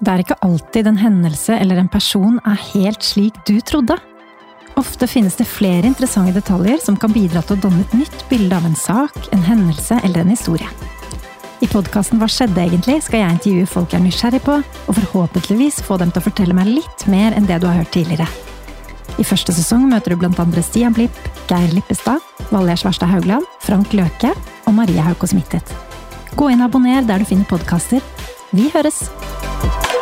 Det er ikke alltid en hendelse eller en person er helt slik du trodde. Ofte finnes det flere interessante detaljer som kan bidra til å danne et nytt bilde av en sak, en hendelse eller en historie. I podkasten Hva skjedde egentlig? skal jeg intervjue folk jeg er nysgjerrig på, og forhåpentligvis få dem til å fortelle meg litt mer enn det du har hørt tidligere. I første sesong møter du andre Stian Blipp, Geir Lippestad, Valgerd Svarstad Haugland, Frank Løke og Maria Hauko Smittet. Gå inn og abonner der du finner podkaster. Vi høres! Bye.